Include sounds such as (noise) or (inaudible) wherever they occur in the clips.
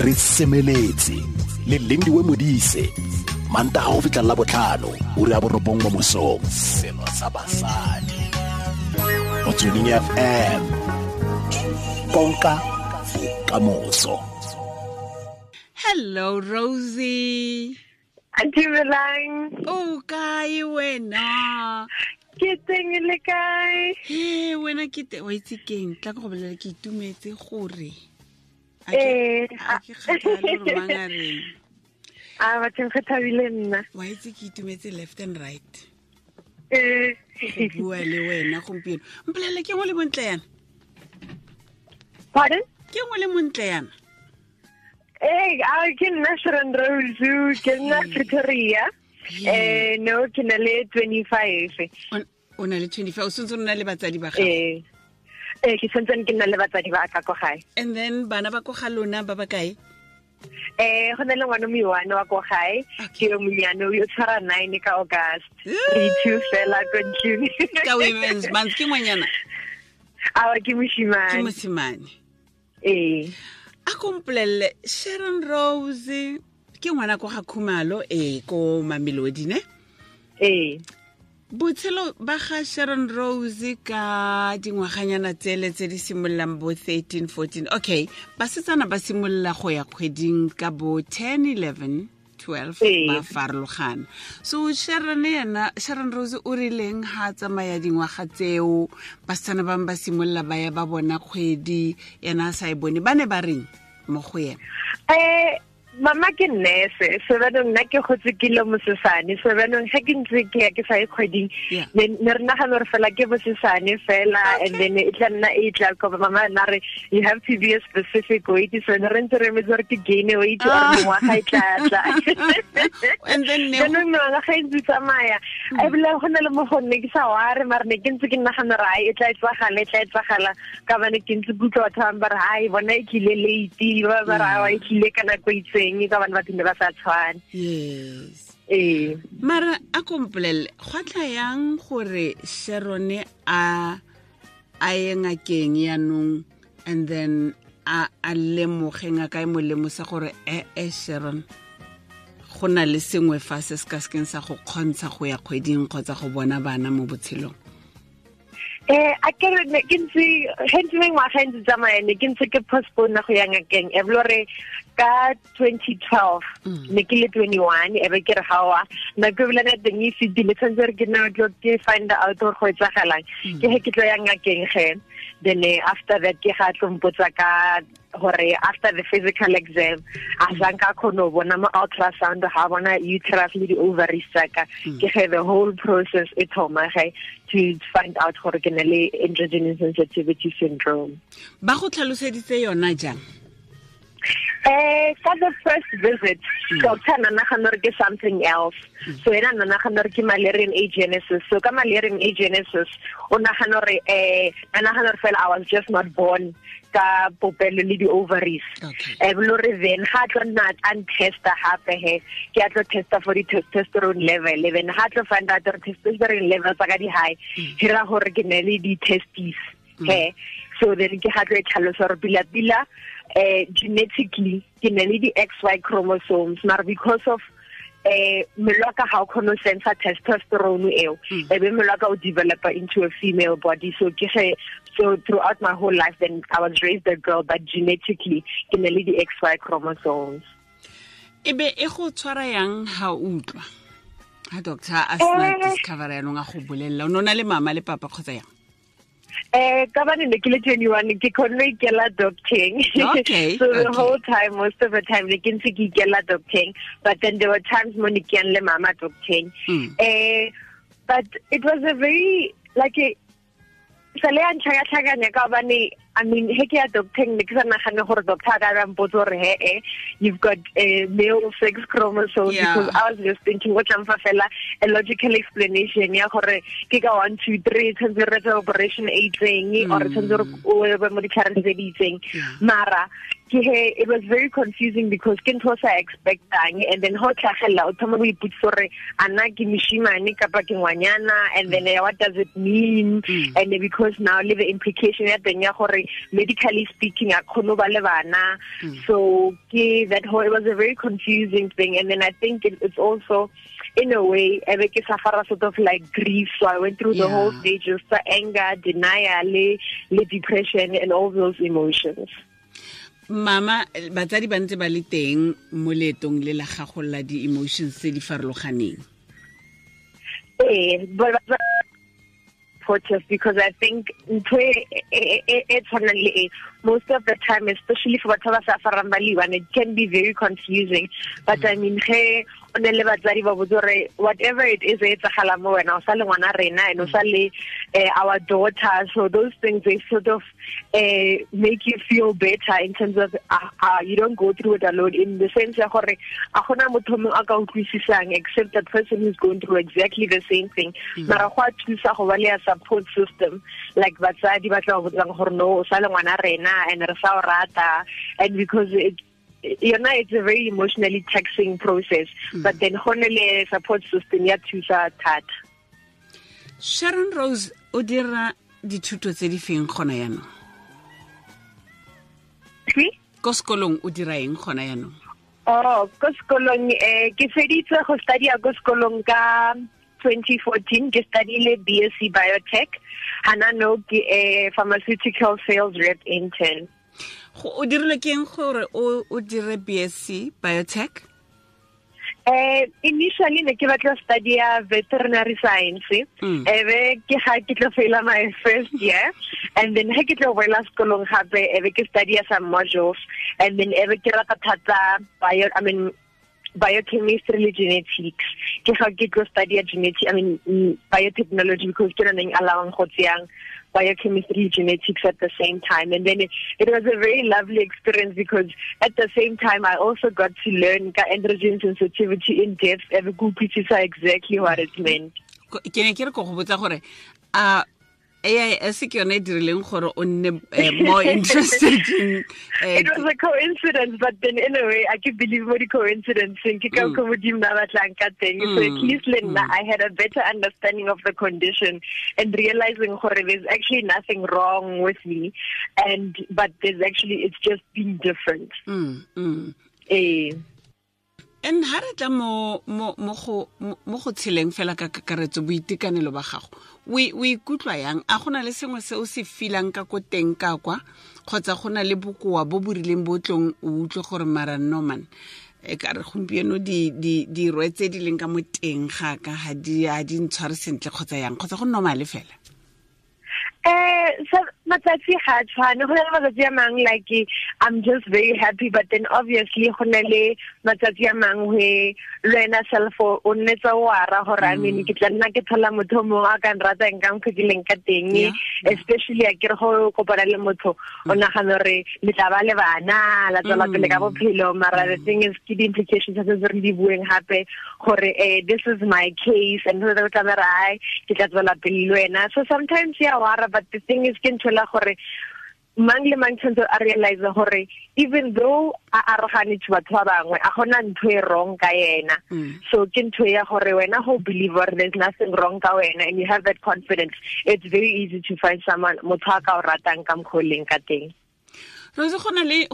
re semeletse. Le lindiwe modise. Manta ga go fitlhelela botlhano o re a borobong mo mosong. Seno sa basadi. Mo tuning fm konka bokamoso hello rosie. A dumelang. O kae wena? Ke teng le kae? He wena ke te wa itse keng? Tla ke go bolela ke itumetse gore a ke a bathong ge thabile nna. Wa itse ke itumetse left and right. Go bua le wena gompieno. Mpolele ke ngwe le montle yana? Pardon? Ke ngwe le montle yana? Ee ke nna sharon rose ke nna pretoria. Um no ke na le twenty five O- o na le twenty five o sentse o na le batsadi ba gago eh eh ke tshwantsene ke nna le batsadi ba ka ko gae. And then bana ba ko ga lona ba ba kae? Eh go na le ngwana mo one wa ko gae. Ke yo monyane yo tshwara nine ka august. Re two fela ko ntlong ka women's month ke ngwanyana? Awa ke ke moshimane mosimane ee a kompolelele sharon rose ke ngwana ko ga khumalo e ko mamelodi ne? Eh botshelo ba ga sharon rose ka dingwaganyana tsele tse di simololang bo 13 14 okay basetsana ba simolola go ya kgweding ka bo 10 11 12 Ee. ba farologana. So sharon yena sharon rose o rileng ga a tsamaya dingwaga tseo basetsana bangwe ba simolola ba ya ba bona kgwedi yena a sa e bone. Ba ne ba reng mo go yena? Eh mama ke nurse so banong nna ke gotse ke le mosesane so banong ga ke ntse ke ya ke sa e kgweding ne re nagana gore fela ke bosesane fela and then e tla nna e tla ko mama na re you have to be a specific weight so ne re ntse re metse gore ke gain weight or Ah. mengwaga e tla tla. (laughs) And then ne go- Jaanong mengwaga ga e ntse e tsamaya ebile go na le mo go nne ke sa ware mare ne ke ntse ke nagana gore ai e tla etsagala e tla etsagala ka bane ke ntse kutlwa batho bangwe ba re ai bona e tlile late ba ba re "Aowa, e tlile ka nako e itseng ka bane ne ba sa tshwane. Yes. Ee. Mara a kompolelele go tla yang gore sharone a a ye ngakeng yaanong and then a a lemoge ngaka e mo lemosa gore e e sharon go na le sengwe fa se se ka sekeng sa go kgontsha go ya kgweding kgotsa go bona bana mo botshelong? Eh a ke ke ntse ge ntse mengwaga e ntse tsamaya ne ke ntse ke postpone go ya ngakeng. E bile gore ka 2012 mm. ne ke le 21 e be ke re gawa nako ebile teng e fetile tshwanetse re ke nna tlo ke find out gore go etsagalang. Mm. Ke ge ke tlo ya ngakeng ge then eh, after that ke ga tlo mpotsa ka gore after the physical exam a mm. sanka kgone go bona mo ultrasound ga bona uterus le di-ovaries tsaka ke ge the whole process e thoma ge to find out gore ke na le androgen sensitivity syndrome. Ba go tlhaloseditse yona jang Eh, ka the first visit, hmm. doctor na nagana gore ke something else. Hmm. So ena na nagana gore ke Mullerian agenesis. So ka Mullerian agenesis, o nagana gore eh na nagana gore fela I was just not born ka popelo le di-ovaries. Okay. Eh, e bile gore then ga tlo nna an testa gape he ke a tlo testa for di-testosterone level. E then ga tlo find out gore testosterone level tsa ka di-high hira hmm. gore ke ne le di-testis he. So then ke ga tlo tlhalosa gore pila-pila eh genetically ke ne le di-xy chromosomes mara because of eh mmele wa ka ga o kgone go sensa testosterone eo e be mmele wa ka o developa into a female body. So ke ge so throughout my whole life then i was raised a girl but genetically ke ne le di-xy chromosomes. E be e go tshwara yang ga utlwa? Ga doctor a sena Eh. discover yaanong a go bolelela. O ne o na le mama le papa kgotsa yang Eh, ka bane ne ke le 21 ke go ikela docting Okay, (laughs) so the okay. whole time most of the time ne ke ntse ke ikela docting but then there were times mo ne ke yang le mama docting Mm. eh but it was a very like a sa le a ntlhakatlhakanya ka bane I mean he ke ya docting ne ke sa nagane gore doctor a ka ba mpotsa gore he eh you've got a male sex chromosome Yeah. because I was just thinking what tlamfa fela a logical explanation ya gore ke ka 1 2 3 tshwanetse re operation e itseng or tshwanetse re o be mo ditlhareng tse di itseng mara it was very confusing because ke ntho sa expectang and then ho tlhagella o thoma go iputsa gore ana ke mishimane kapa ke ngwanyana and then uh, what does it mean? Mm. and then because now le the implication ya teng ya gore medically speaking a khono ba le bana. So ke that whole it was a very confusing thing and then i think it, it's also in a way ebe ke suffer sort of like grief. So i went through the Yeah. whole stages the anger denial le depression and all those emotions mama batsadi ba ntse ba le teng mo leetong le la gago la di-emotions tse di farologaneng. Because I think ntho e tshwanang le e, most of the time especially for batho ba sa ba it can be very confusing. But I mean hey, o ne le batsadi ba botse gore whatever it is e etsagala mo wena o sa le ngwana rena and o sa le eh, our daughter. So those things they sort of uh, make you feel better in terms of uh, uh, you don't go through it alone in the sense ya gore a gona motho mongwe a ka utlwisisang except that person who's going through exactly the same thing. Mara go a thusa go ba le a support system like batsadi ba tla go botsang gore no o sa le ngwana rena and re sa o rata and because it you know it's a very emotionally taxing process but then gone le support system ya thusa thata. Sharon rose o dira dithuto tse di feng gona yaanong See? ko sekolong o dira eng gona yaanong Oh, ko sekolong eh ke feditse go study ko sekolong ka 2014 ke studyile BSc Biotech hana no ke eh pharmaceutical sales rep intern o dirilwe ke eng gore o o dire bsc biotech Eh initially ne ke batla study ya veterinary science. Mm. Ebe ke ga ke tlo faila my first year and then ha ke tlo boela sekolong gape ebe ke study ya some modules and then ebe ke rata thata bio I mean biochemistry le genetics. Ke ga ke tlo study genetics I mean biotechnology because ke rona allowang go tseyang biochemistry genetics at the same time. And then it, it was a very lovely experience because at the same time I also got to learn androgen sensitivity in depth. Ebe ke utlwisisa exactly what it meant Ko- ke ne ke re ko go botsa ais ke yone e dirileng gore o nne eh, more interested (laughs) in eh, it was a coincidence but then in a way I can believe what coincidence. Ke ka Mm. ko modimo na batlang ka teng. So at Mm, least le nna I had a better understanding of the condition and realizing gore there's actually nothing wrong with me. And but there's actually it's just being different. Mm, mm. eh and ha re tla mo go tsheleng fela ka kakaretso boitekanelo ba gago o ikutlwa yang? A gona le sengwe se o se filang ka ko teng ka kwa? Kgotsa go na le bokoa bo bo rileng bo tlong o utlwe gore mara noman e ka re gompieno di di dirwe tse di leng ka mo teng ga ka ga di ntshware sentle kgotsa yang? Kgotsa go normale fela? So matsatsi ga a tshwane. Go na le matsatsi a mang like I'm just very happy but then obviously go na le matsatsi a mang we le wena self o nnetsa o ara gore I mean mm. ke tla nna ke thola motho mo a ka nrata eng ka nkgileng ka teng especially a kere go kopana le motho o mm. nagana gore le tla ba le bana la tswela pele ka mm. bophelo mara the thing is ke di implications tsa tse re di bueng gape gore eh this is my case and so tla ba ke tla tswela pele le wena. So sometimes ya wara but the thing is ke nthola gore mang le mang tshwanetse a realize gore even though a arogane to batho ba bangwe a gona ntho e wrong ka yena Mm. so ke ntho ya gore wena go believe gore there's nothing wrong ka wena and you have that confidence it's very easy to find someone motho a ka o ratang ka mokgoleng ka teng rose go na le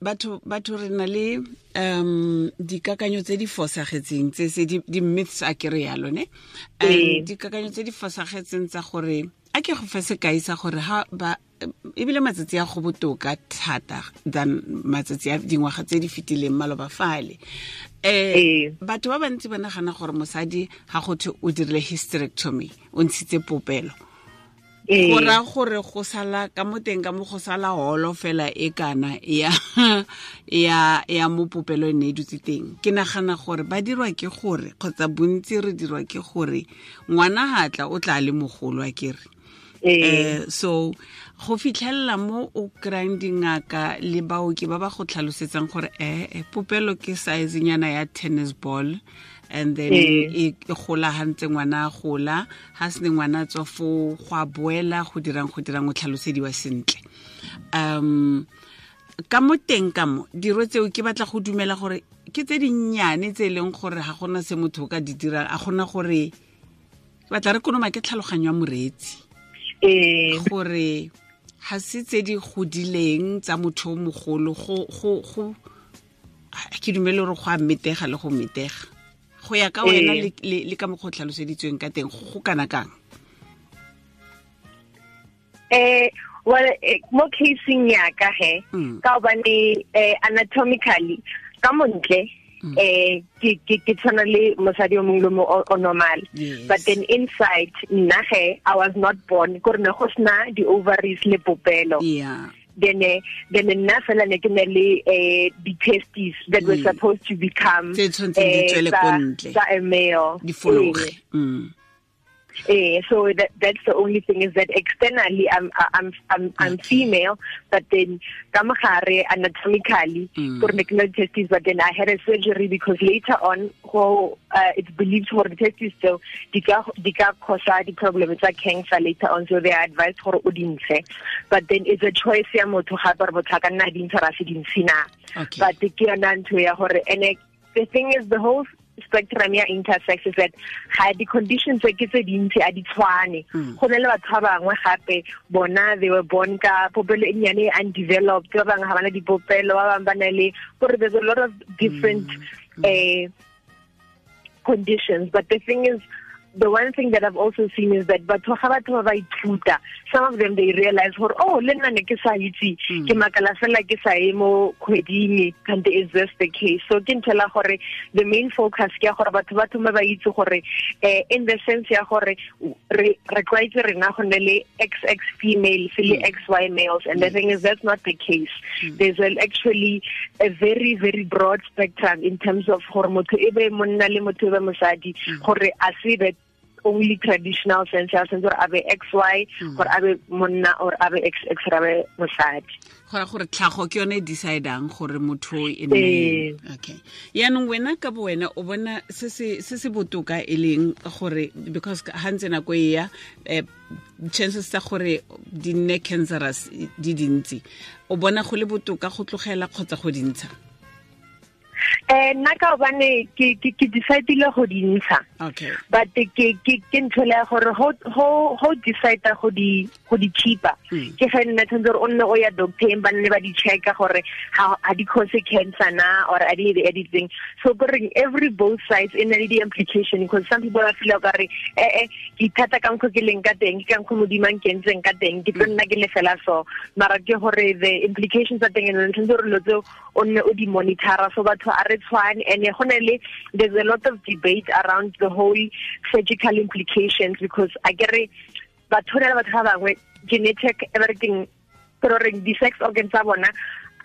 batho batho re na le um dikakanyo tse di fosagetseng tse se di di myths a kry yalone yalo Ee. um dikakanyo tse di fosagetseng tsa gore a ke go fe sekai sa gore ha ba ebile matsatsi a go botoka thata than matsatsi a dingwaga tse di fetileng maloba fale um batho ba bantsi ba nagana gore mosadi ga gothe o dirile hysterectomy o ntshitse popelo. Go raya gore go sala ka mo teng ka mo go sala holo fela e kana ya ya ya mo popelo e ne e dutse teng. Ke nagana gore ba dirwa ke gore kgotsa bontsi re dirwa ke gore ngwana ga tla o tla le mogolo a kere Ee. eh so go fitlhelela mo o kry-ang dingaka le baoki ba ba go tlhalosetsang gore eh eh, popelo ke sizenyana ya tennis ball and then Ee. e e gola ga ntse ngwana a gola ga se ne ngwana a tswa fo go a boela go dirang go dirang o tlhalosediwa sentle um ka mo teng ka mo diro tseo ke batla go dumela gore ke tse dinnyane tse e leng gore ga gona se motho o ka di dirang a gona gore batla re konoma ke tlhaloganyo ya moreetsi gore ga se tse di godileng tsa motho o mogolo go ha ke dumele gore go a metega le go metega go ya ka wena le, ka mokgwa o tlhaloseditsweng ka teng go kana kang eh well eh, mo casing ya ka he Mm. ka bane eh anatomically ka montle. Eh ke ke ke tshwana le mosadi o mongwe mo o normal. But then inside nna he i was not born. Gore ne go sna di ovaries le popelo. Yeah. Then eh, then nna fela ne ke ne le eh di testes that were Mm. supposed to become Tse tshwantseng di eh, tsa- a male. Di fologe mm. Eh, so that that's the only thing is that externally I'm I'm I'm I'm Okay. female, but then kamahare anatomically Mm. for making testes, but then I had a surgery because later on, who uh, it's believed for the testes so dika cause the problem it's like cancer later on, so they are advised for udinse. But then it's a choice ya motho gape re botlhaka nna di ntshara se di ntshina. Okay. But ke yona ntho ya gore and the thing is the whole spectrum ya intersex is that ha di conditions tse ke tse dintsi a di tshwane. Mm. go na le batho ba bangwe gape bona they were born ka popelo e nnyane e undeveloped ba bangwe ga bana dipopelo ba bangwe ba na le gore there's a lot of different eh conditions. But the thing is the one thing that I've also seen is that batho ga batho ba ba ithuta. Some of them they realize gore oh le nna ne ke sa itse Mm. ke makala fela ke sa ye mo kgweding kante is this the case. So ke nthela gore the main focus ke ya gore batho ba thome ba itse gore eh, in the sense ya gore re re tlwaetse rena go ne le xx female se le xy males and the thing is that's not the case. There's an actually a very very broad spectrum in terms of gore motho e be monna le motho e be mosadi gore a se be only traditional sense ya sense gore a be xy gore a be monna or abe be xx rabe mosadi. Gora gore tlhago ke yone e decidang gore motho e nne Ee. okay. Yaanong wena ka bo wena o bona se se botoka e leng gore because ha ntse nako e ya um chances tsa gore di nne cancerous di dintsi. O bona go le botoka go tlogela kgotsa go dintsha eh nna ka obane ke ke ke decidile go di ntsha. Okay. But ke ke ke ntho ya gore ho ho ho decide go di go di cheaper. Mm. ke ge nna tshwanetse gore o nne o ya doctor ba nne ba di checka gore ha ha di cause cancer na or a di editing so gore every both sides in the implication because some people are feel like eh eh ke thata ka nkgo ke leng ka teng ke ka nkgo modimang ke ntseng ka teng ke tlo nna ke le fela so. Mara ke gore the implications tsa teng and tshwanetse gore lo tseo o nne o di monitora. So batho a re tshwane and there's a lot of debate around the whole surgical implications because I get it na le batho ba genetic everything pero re di sex organs tsa bona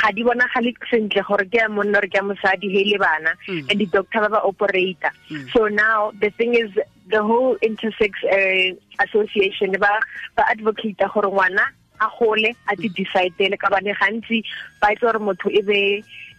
ga di bona ga le sentle gore ke ya monna re ke ya mosadi he le bana Mm. and di doctor ba ba operator Mm. so now the thing is the whole intersex uh, association ba ba advocate gore ngwana a gole a di decide ka bane gantsi ba itse gore motho e be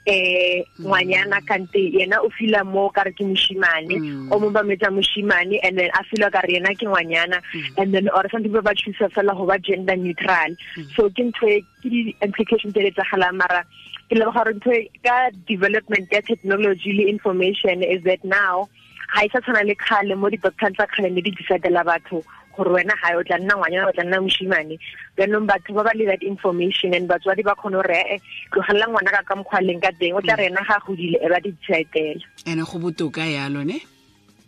eh ngwanyana kante yena o fila mo ka re ke moshimane Mm. o mo bametsa moshimane and then a fila ka re yena ke ngwanyana. And then or some people ba choose fela go ba gender neutral. So ke ntho e- ke di-implication tse tsa hala mara ke le gore ntho e- ka development ya technology le information is that now ha isa tshwana le khale mo di doctor tsa khale ne di decidela batho gore wena ga o tla nna ngwanyana o tla nna moshimane jaanong batho ba ba le that information and batswadi ba kgone gore ee tlogelela ngwana ka ka mokgwa leng ka teng o tla re ena ga godile e ba di decidela ene go botoka yalo ne?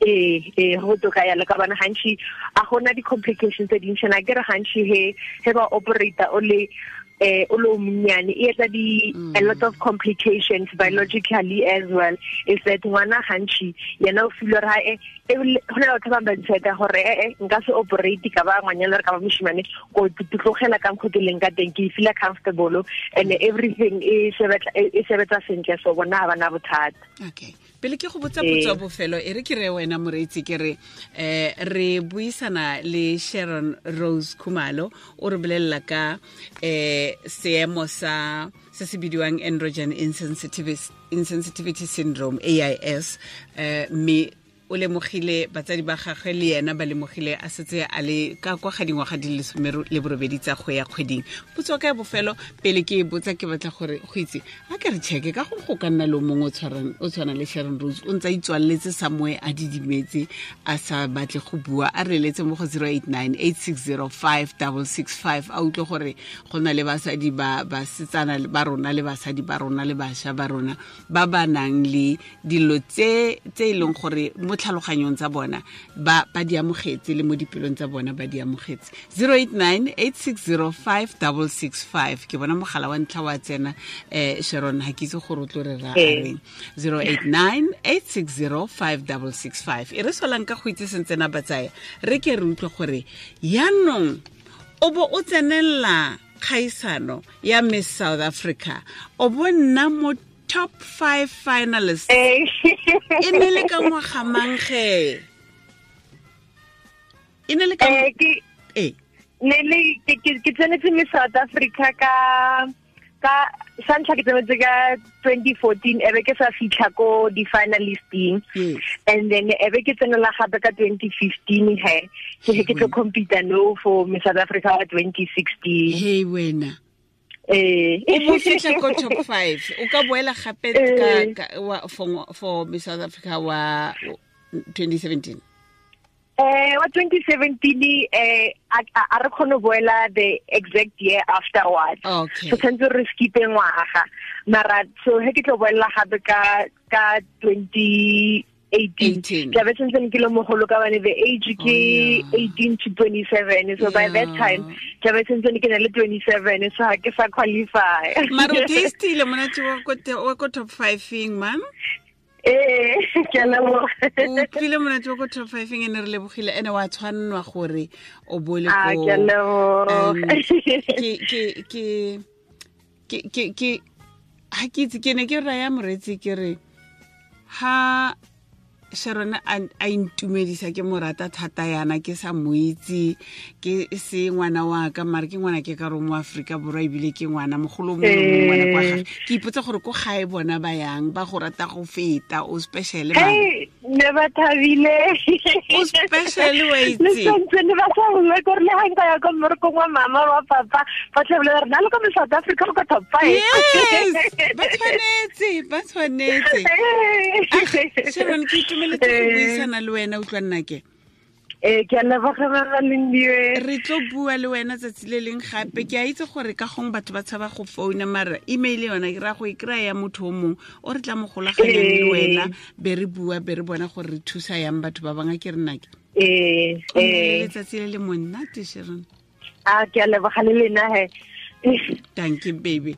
Ee ee go botoka yalo ka bana gantši a gona di-complications tse dintšhana ke re gantši he he ba operator o le Eh, etsa di a mm. lot of complications biologically as well. Is that ngwana gantši yena o feel gore e bile- go na le batho ba bang ba ntsheta gore ee nka se operate ka ba ngwanyana re ka ba moshimane ko tlogela ka mokgwa ke leng ka teng ke feel comfortable and mm. everything e e sebetsa sentle so bona ga bana bothata. Okay pele ke go botsa potso ya bofelo e re ke re wena moreetsi ke re um re buisana le sharon rose khumalo o re bolelela ka um seemo sa se se bidiwang androgen insensitivity, insensitivity syndrome ais um mme o lemogile batsadi ba gagwe le yena ba lemogile a setse a le ka kwa ga dingwaga di lesomero lesome le borobedi tsa go ya kgweding. Botswa ka bofelo pele ke e botsa ke batla gore go itse a ke re checke ka gore go ka nna le o mongwe o tshwana le sharon rose o ntse a itswaleletse samoe a didimetse a sa batle go bua a reeletse mo go 089 8605665 a utlwe gore go na le basadi ba basetsana ba rona le basadi ba rona le bašwa ba rona ba ba nang le dilo tse e leng gore tlhaloganyong tsa bona ba ba di amogetse le mo dipelong tsa bona ba di amogetse. 089 8605665 ke bona mogala wa ntlha wa tsena um sharon ga ke itse gore o tlo re ra areng reng. 089 8605665 e re solang ka go itse sentsena batsaya re ke re utlwe gore yaanong o bo o tsenelela kgaisano ya miss south africa. O bo nna mo top five finalists. Eh, e ne le ka ngwaga mangge e ne le ka eh, ke ne le ke tsenetse me South Africa ka ka sa ntlha ke tsenetse ka 2014 ebe ke sa fitlha ko di finalisting yes. And then ebe ke tsenela gape ka 2015 he. Ke ke tlo compete no for Miss South Africa wa 2016 hey wena. eh o fitlha ko top five o ka boela gape Eh. for miss south africa wa 2017 Eh wa 2017 eh a re kgone go boela the exact year afterwards. Okay. So tshwanetse re skipe ngwaga. Mara so he ke tlo boela gape ka ka 2018. 18. Ke be sentse ke le mogolo ka bane the age ke Oh, yeah. 18 to 27 so by that time ke be sentse ke na le 27 so ha ke sa qualify. (laughs) mara o tastile (laughs) mona wa ko wa ko top fiveng man Eh (laughs) ke a leboga. o tlile monate wa ko top fiveng e ene re lebogile ene wa tshwannwa gore o bole Ah, ke ke ha ke itse ke ne ke raya moretsi ke re ha sharon a intumedisa ke morata thata yana ke sa mo itse ke se ngwana wa ka mare ke ngwana ke ka re mo aforika borwa ebile ke ngwana mogolo mo ngwana kwa gage ke ipotsa gore ko gae bona ba yang ba go rata go feta o special ne ba thabile. o special wa itse? Ne ba sa bue gore le ga nka ya ko mmerekong wa mama wa papa ba tlhabile re na le ko me south africa go ka top five. Ba tshwanetse ba tshwanetse. Sharon ke itumeletse go buisana le wena utlwa nna ke? Ee ke a leboga lendiwe re tlo bua le wena tsatsi le leng gape. Ke a itse gore ka gongwe batho ba tshaba go founa mara email yona ke raya go e kry-a ya motho o mongwe. O re tla mo golaganyang le Ee. wena be re bua be re bona gore re thusa yang batho ba bangwe. Ke re ee letsatsi le le monnate sharon. A ke a leboga le lena he thank you baby